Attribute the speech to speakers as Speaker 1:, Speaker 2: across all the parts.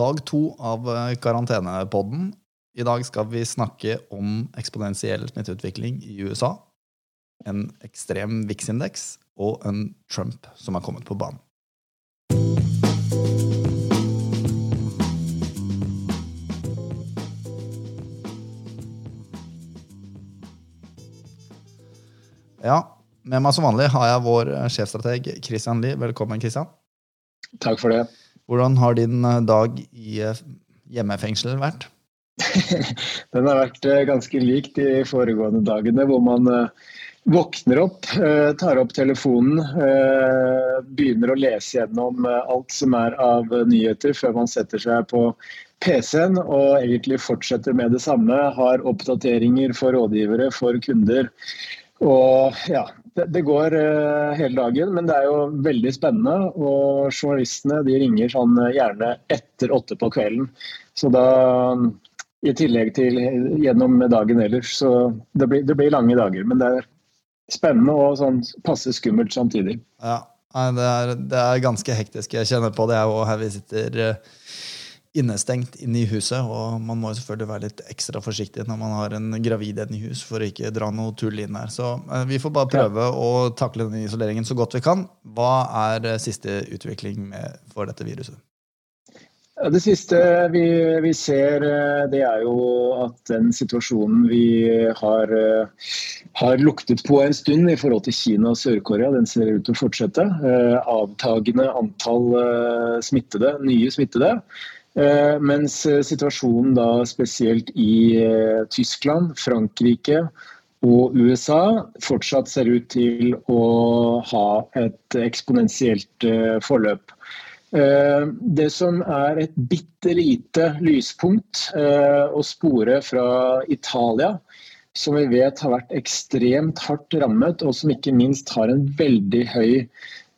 Speaker 1: dag to av karantenepodden. I dag skal vi snakke om eksponentiell smitteutvikling i USA, en ekstrem VIX-indeks og en Trump som har kommet på banen. Ja, med meg som vanlig har jeg vår sjefstrateg Christian Lie. Velkommen, Christian.
Speaker 2: Takk for det.
Speaker 1: Hvordan har din dag i hjemmefengsel vært?
Speaker 2: Den har vært eh, ganske lik de foregående dagene, hvor man eh, våkner opp, eh, tar opp telefonen, begynner å lese gjennom alt som er av nyheter før man setter seg på PC-en og egentlig fortsetter med det samme. Har oppdateringer for rådgivere, for kunder. Og ja, det, går hele dagen, men det er jo veldig spennende. Og journalistene de ringer sånn gjerne etter åtte på kvelden. Så da i tillegg til gjennom dagen ellers. Så det blir, det blir, lange dager. Men det er spennende og sånn passe skummelt samtidig.
Speaker 1: Ja, det er, det er ganske hektisk. Jeg kjenner på det, jeg òg, her vi sitter eh, innestengt inne i huset. Og man må selvfølgelig være litt ekstra forsiktig når man har en gravid i hus, for å ikke dra noe tull inn her. Så eh, vi får bare prøve ja. å takle den isoleringen så godt vi kan. Hva er eh, siste utvikling med, for dette viruset?
Speaker 2: Det siste vi, vi, ser, eh, det er jo at den situasjonen vi har, har, luktet på en stund i forhold til Kina og Sør-Korea, den ser ut til å fortsette. Avtagende antall smittede, nye smittede. Mens situasjonen da spesielt i Tyskland, Frankrike og USA fortsatt ser ut til å ha et eksponentielt forløp. Eh, det som er et bitte lite lyspunkt eh, å spore fra Italia, som vi vet har vært ekstremt hardt rammet, og som ikke minst har en veldig høy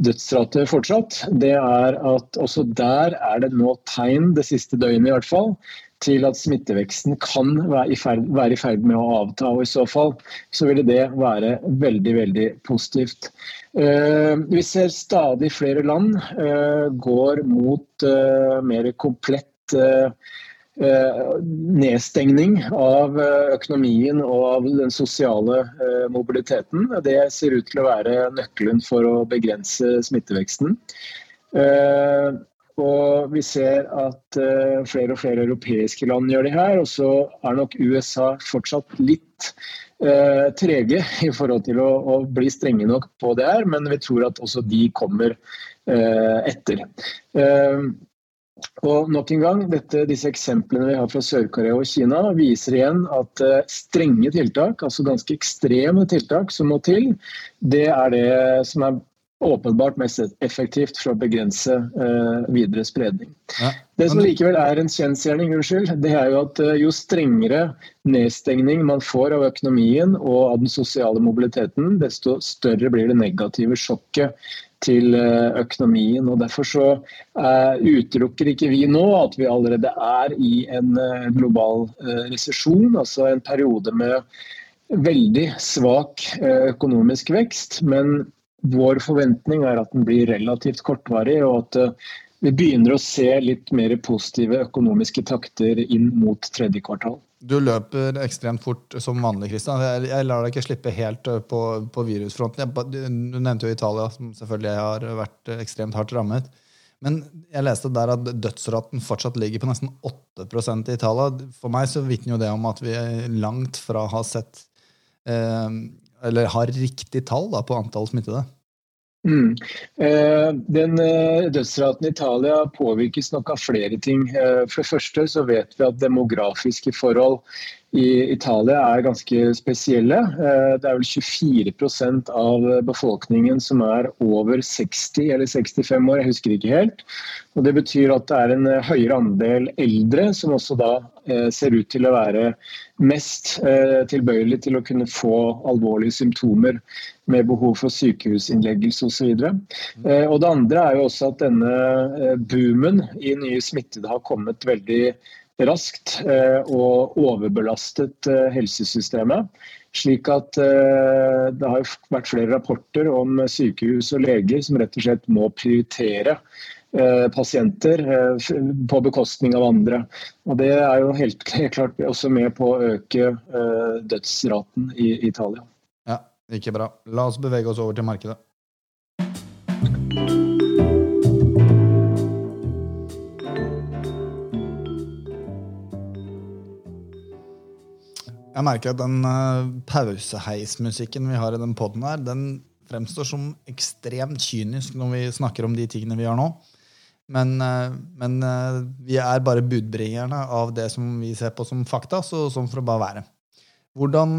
Speaker 2: dødsrate fortsatt, det er at også der er det nå tegn, det siste døgnet i hvert fall, til at smitteveksten kan være i, ferd, med å avta. og I så fall så ville det være veldig veldig positivt. Eh, vi ser stadig flere land eh, går mot eh, mer komplett nedstengning av økonomien og av den sosiale mobiliteten. Det ser ut til å være nøkkelen for å begrense smitteveksten. Og vi ser at flere og flere europeiske land gjør det her. Og så er nok USA fortsatt litt trege i forhold til å, bli strenge nok på det her, men vi tror at også de kommer etter. Og nok en gang, dette, Disse eksemplene vi har fra Sør-Korea og Kina, viser igjen at strenge tiltak, altså ganske ekstreme tiltak som må til, det er det som er åpenbart mest effektivt for å begrense uh, videre spredning. Ja. Det som likevel er en kjensgjerning, det er jo at uh, jo strengere nedstengning man får av økonomien og av den sosiale mobiliteten, desto større blir det negative sjokket til uh, økonomien. og Derfor så utelukker ikke vi nå at vi allerede er i en global resesjon, altså en periode med veldig svak økonomisk vekst. men vår forventning er at den blir relativt kortvarig, og at eh, vi begynner å se litt mer positive økonomiske takter inn mot tredje kvartal.
Speaker 1: Du løper ekstremt fort som vanlig, Kristian. Jeg, lar deg ikke slippe helt eh, på, på virusfronten. Du nevnte jo Italia, som selvfølgelig har vært ekstremt hardt rammet. Men jeg leste der at dødsraten fortsatt ligger på nesten 8% i Italia. For meg så vitner jo det om at vi langt fra har sett eh, eller har riktig tall da, på antall smittede?
Speaker 2: Mm. Eh, den eh, Dødsraten i Italia påvirkes nok av flere ting. Eh, for det første så vet vi at demografiske forhold i Italia er ganske spesielle. Eh, det er vel 24% av befolkningen som er over 60 eller 65 år, jeg husker ikke helt. Og Det betyr at det er en eh, høyere andel eldre som også da eh, ser ut til å være mest tilbøyelig til å kunne få alvorlige symptomer med behov for sykehusinnleggelse osv. Det andre er jo også at denne boomen i nye smittede har kommet veldig raskt eh, og overbelastet helsesystemet. Slik at det har vært flere rapporter om sykehus og leger som rett og slett må prioritere pasienter på bekostning av andre. Og Det er jo helt klart også med på å øke dødsraten i Italia.
Speaker 1: Ja, ikke bra. La oss bevege oss over til markedet. Jeg merker at den uh, pauseheismusikken vi har i den poden her, den fremstår som ekstremt kynisk når vi snakker om de tingene vi gjør nå. Men, uh, men uh, vi er bare budbringerne av det som vi ser på som fakta, så sånn for å bare være. Hvordan,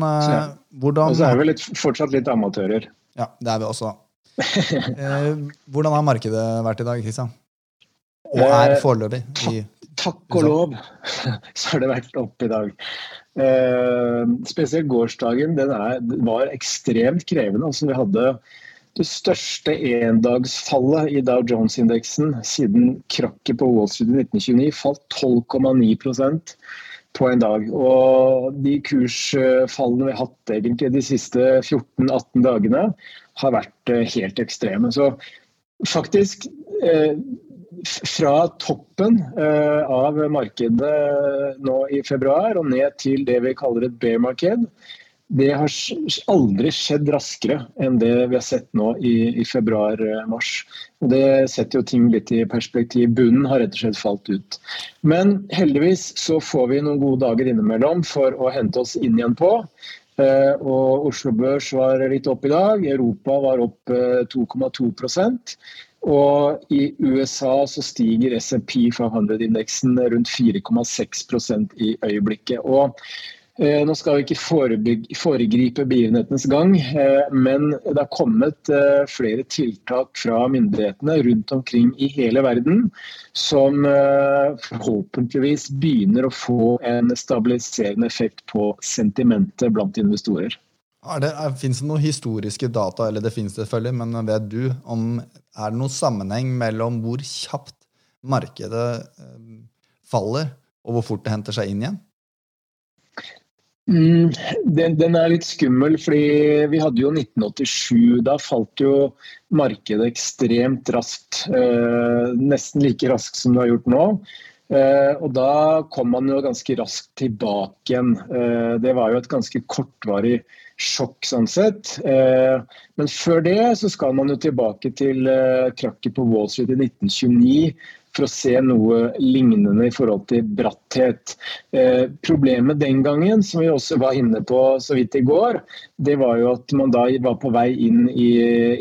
Speaker 1: hvordan
Speaker 2: Og så er vi litt, fortsatt litt amatører.
Speaker 1: Ja, det er vi også. hvordan har markedet vært i dag, Kristian? Og er foreløpig?
Speaker 2: Takk og lov så har det vært opp i dag. Eh, spesielt gårsdagen den er, var ekstremt krevende. Altså, vi hadde det største endagsfallet i Dow Jones-indeksen siden krakket på Wall Street i 1929. Falt 12,9% på en dag. Og de kursfallene vi har hatt egentlig de siste 14-18 dagene, har vært eh, helt ekstreme. Så faktisk eh, fra toppen eh, av markedet nå i februar og ned til det vi kaller et bear-marked, det har aldri skjedd raskere enn det vi har sett nå i, i februar-mars. Og Det setter jo ting litt i perspektiv. Bunnen har rett og slett falt ut. Men heldigvis så får vi noen gode dager innimellom for å hente oss inn igjen på. Eh, og Oslo Børs var litt opp i dag. Europa var opp 2,2 eh, og i USA så stiger SMP 500-indeksen rundt 4,6% i øyeblikket. Og eh, nå skal vi ikke foregripe begivenhetenes gang, eh, men det har kommet eh, flere tiltak fra myndighetene rundt omkring i hele verden som eh, forhåpentligvis begynner å få en stabiliserende effekt på sentimentet blant investorer.
Speaker 1: Fins det noen historiske data, eller det finnes selvfølgelig, men vet du om er det noen sammenheng mellom hvor kjapt markedet eh, faller, og hvor fort det henter seg inn igjen?
Speaker 2: Mm, den, den, er litt skummel, fordi vi hadde jo 1987. Da falt jo markedet ekstremt raskt. Eh, nesten like raskt som det har gjort nå. Eh, og da kom man jo ganske raskt tilbake igjen. Eh, det var jo et ganske kortvarig sjokk sånn sett. Eh, men før det så skal man jo tilbake til krakket på Wall Street i 1929 for å se noe lignende i forhold til bratthet. Problemet den gangen, som vi også var inne på så vidt i går, det var jo at man da var på vei inn i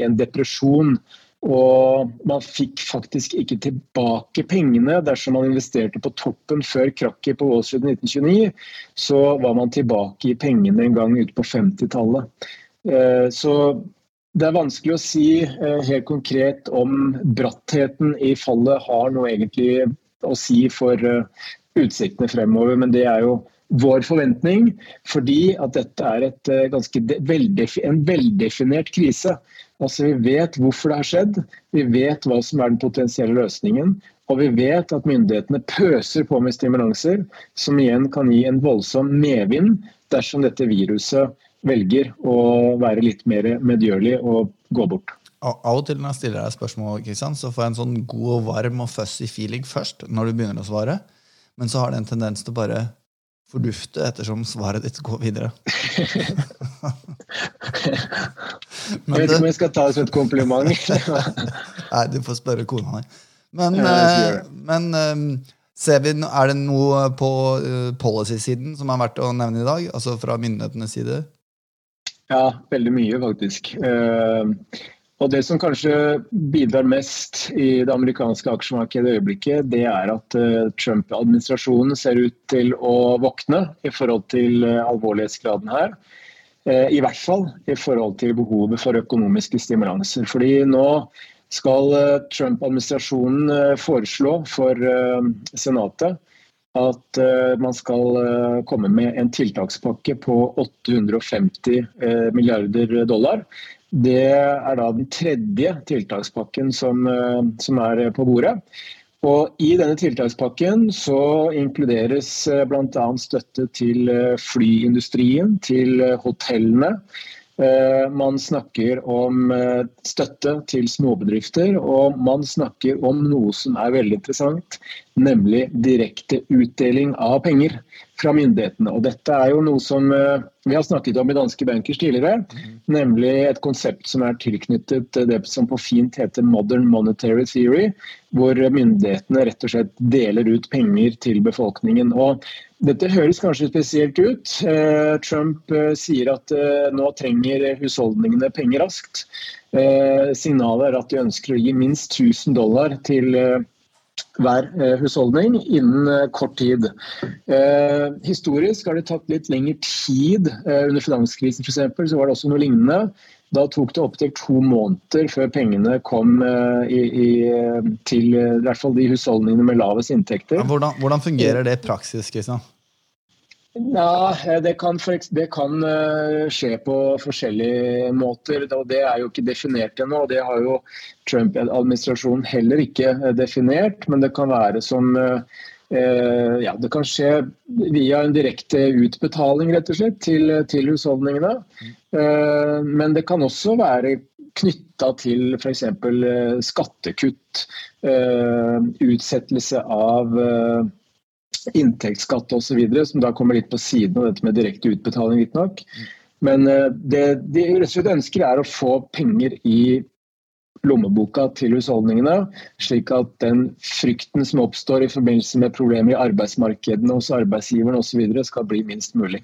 Speaker 2: en depresjon. Og man fikk faktisk ikke tilbake pengene dersom man investerte på toppen før krakket på Wall Street 1929. Så var man tilbake i pengene en gang ute på 50-tallet. Eh, så det er vanskelig å si eh, helt konkret om brattheten i fallet har noe egentlig å si for eh, utsiktene fremover, men det er jo vår forventning, fordi at dette er et ganske en veldefinert krise. Altså Vi vet hvorfor det har skjedd, vi vet hva som er den potensielle løsningen. Og vi vet at myndighetene pøser på med stimulanser, som igjen kan gi en voldsom medvind dersom dette viruset velger å være litt mer medgjørlig og gå bort.
Speaker 1: Av og til når jeg stiller deg spørsmål, Kristian, så får jeg en sånn god og varm og fussy feeling først, når du begynner å svare. Men så har det en tendens til bare fordufte ettersom svaret ditt går videre.
Speaker 2: Men jeg vet ikke om jeg skal ta det som et kompliment.
Speaker 1: Nei, du får spørre kona di. Men, ja, men um, vi, er det noe på uh, policy-siden som er verdt å nevne i dag? Altså fra myndighetenes side?
Speaker 2: Ja, veldig mye, faktisk. Uh, og Det som kanskje bidrar mest i det amerikanske aksjemarkedet i øyeblikket, det er at uh, Trump-administrasjonen ser ut til å våkne i forhold til uh, alvorlighetsgraden her. Eh, I hvert fall i forhold til behovet for økonomiske stimulanser. Fordi nå skal eh, Trump-administrasjonen eh, foreslå for Senatet at man skal komme med en tiltakspakke på 850 milliarder dollar. Det er da den tredje tiltakspakken som, som er på bordet. Og I denne tiltakspakken så inkluderes eh, bl.a. støtte til eh, flyindustrien, til eh, hotellene, Eh, man snakker om eh, støtte til småbedrifter, og man snakker om noe som er veldig interessant, nemlig direkte utdeling av penger fra myndighetene. Og dette er jo noe som eh, vi har snakket om i Danske Bankers tidligere, nemlig et konsept som er tilknyttet det som på fint heter modern monetary theory, hvor myndighetene rett og slett deler ut penger til befolkningen. Og dette høres kanskje spesielt ut. Eh, Trump eh, sier at eh, nå trenger husholdningene penger raskt. Signalet er at de ønsker å gi minst 1000 dollar til hver husholdning innen kort tid. historisk har det tatt litt lengre tid. under finanskrisen for eksempel, så var det også noe lignende. Da tok det opptil to måneder før pengene kom i, i, til i hvert fall de husholdningene med lavest inntekter.
Speaker 1: Hvordan, hvordan fungerer det i praksis? Kristian?
Speaker 2: Ja, det kan, det kan, eh, skje på forskjellige måter. og Det er jo ikke definert ennå. Det har jo Trump-administrasjonen heller ikke eh, definert. Men det kan være som eh, ja, Det kan skje via en direkte utbetaling rett og slett, til, til husholdningene. Men det kan også være knytta til f.eks. skattekutt, utsettelse av inntektsskatt osv., som da kommer litt på siden av dette med direkte utbetaling. litt nok. Men eh, det de rett og slett ønsker, er å få penger i lommeboka til husholdningene, slik at den frykten som oppstår i forbindelse med problemer i arbeidsmarkedene hos arbeidsgiverne osv., skal bli minst mulig.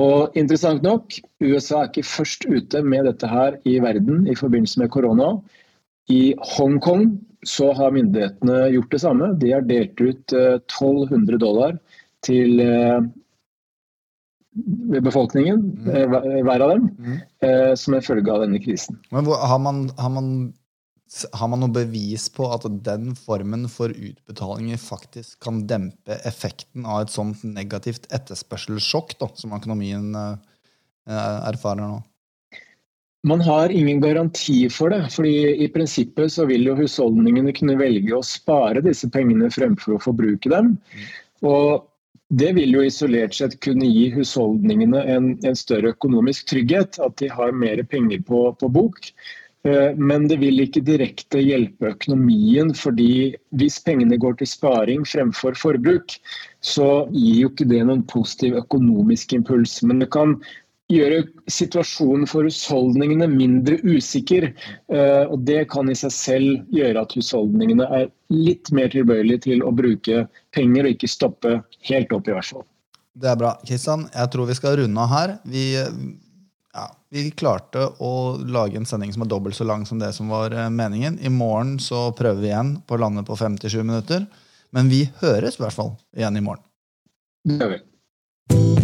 Speaker 2: Og interessant nok, USA er ikke først ute med dette her i verden i forbindelse med korona. I Hongkong så har myndighetene gjort det samme. De har delt ut 1200 eh, dollar til eh, befolkningen, mm. Eh, hver av dem, mm. som en følge av denne krisen.
Speaker 1: Men har man, har, man, har man noe bevis på at den formen for utbetalinger faktisk kan dempe effekten av et sånt negativt etterspørselssjokk da, som økonomien erfarer nå?
Speaker 2: Man har ingen garanti for det. fordi I prinsippet så vil jo husholdningene kunne velge å spare disse pengene fremfor å forbruke dem. Og Det vil jo isolert sett kunne gi husholdningene en, en større økonomisk trygghet. At de har mer penger på, på bok. Eh, men det vil ikke direkte hjelpe økonomien, fordi hvis pengene går til sparing fremfor forbruk, så gir jo ikke det noen positiv økonomisk impuls. Men det kan gjøre situasjonen for husholdningene mindre usikker. Eh, og Det kan i seg selv gjøre at husholdningene er litt mer tilbøyelige til å bruke penger, og ikke stoppe helt opp, i hvert fall.
Speaker 1: Det er bra. Kristian, jeg tror vi skal runde av her. Vi, ja, vi klarte å lage en sending som er dobbelt så lang som det som var eh, meningen. I morgen så prøver vi igjen på å lande på 57 minutter. Men vi høres i hvert fall igjen i morgen.
Speaker 2: Det gjør vi.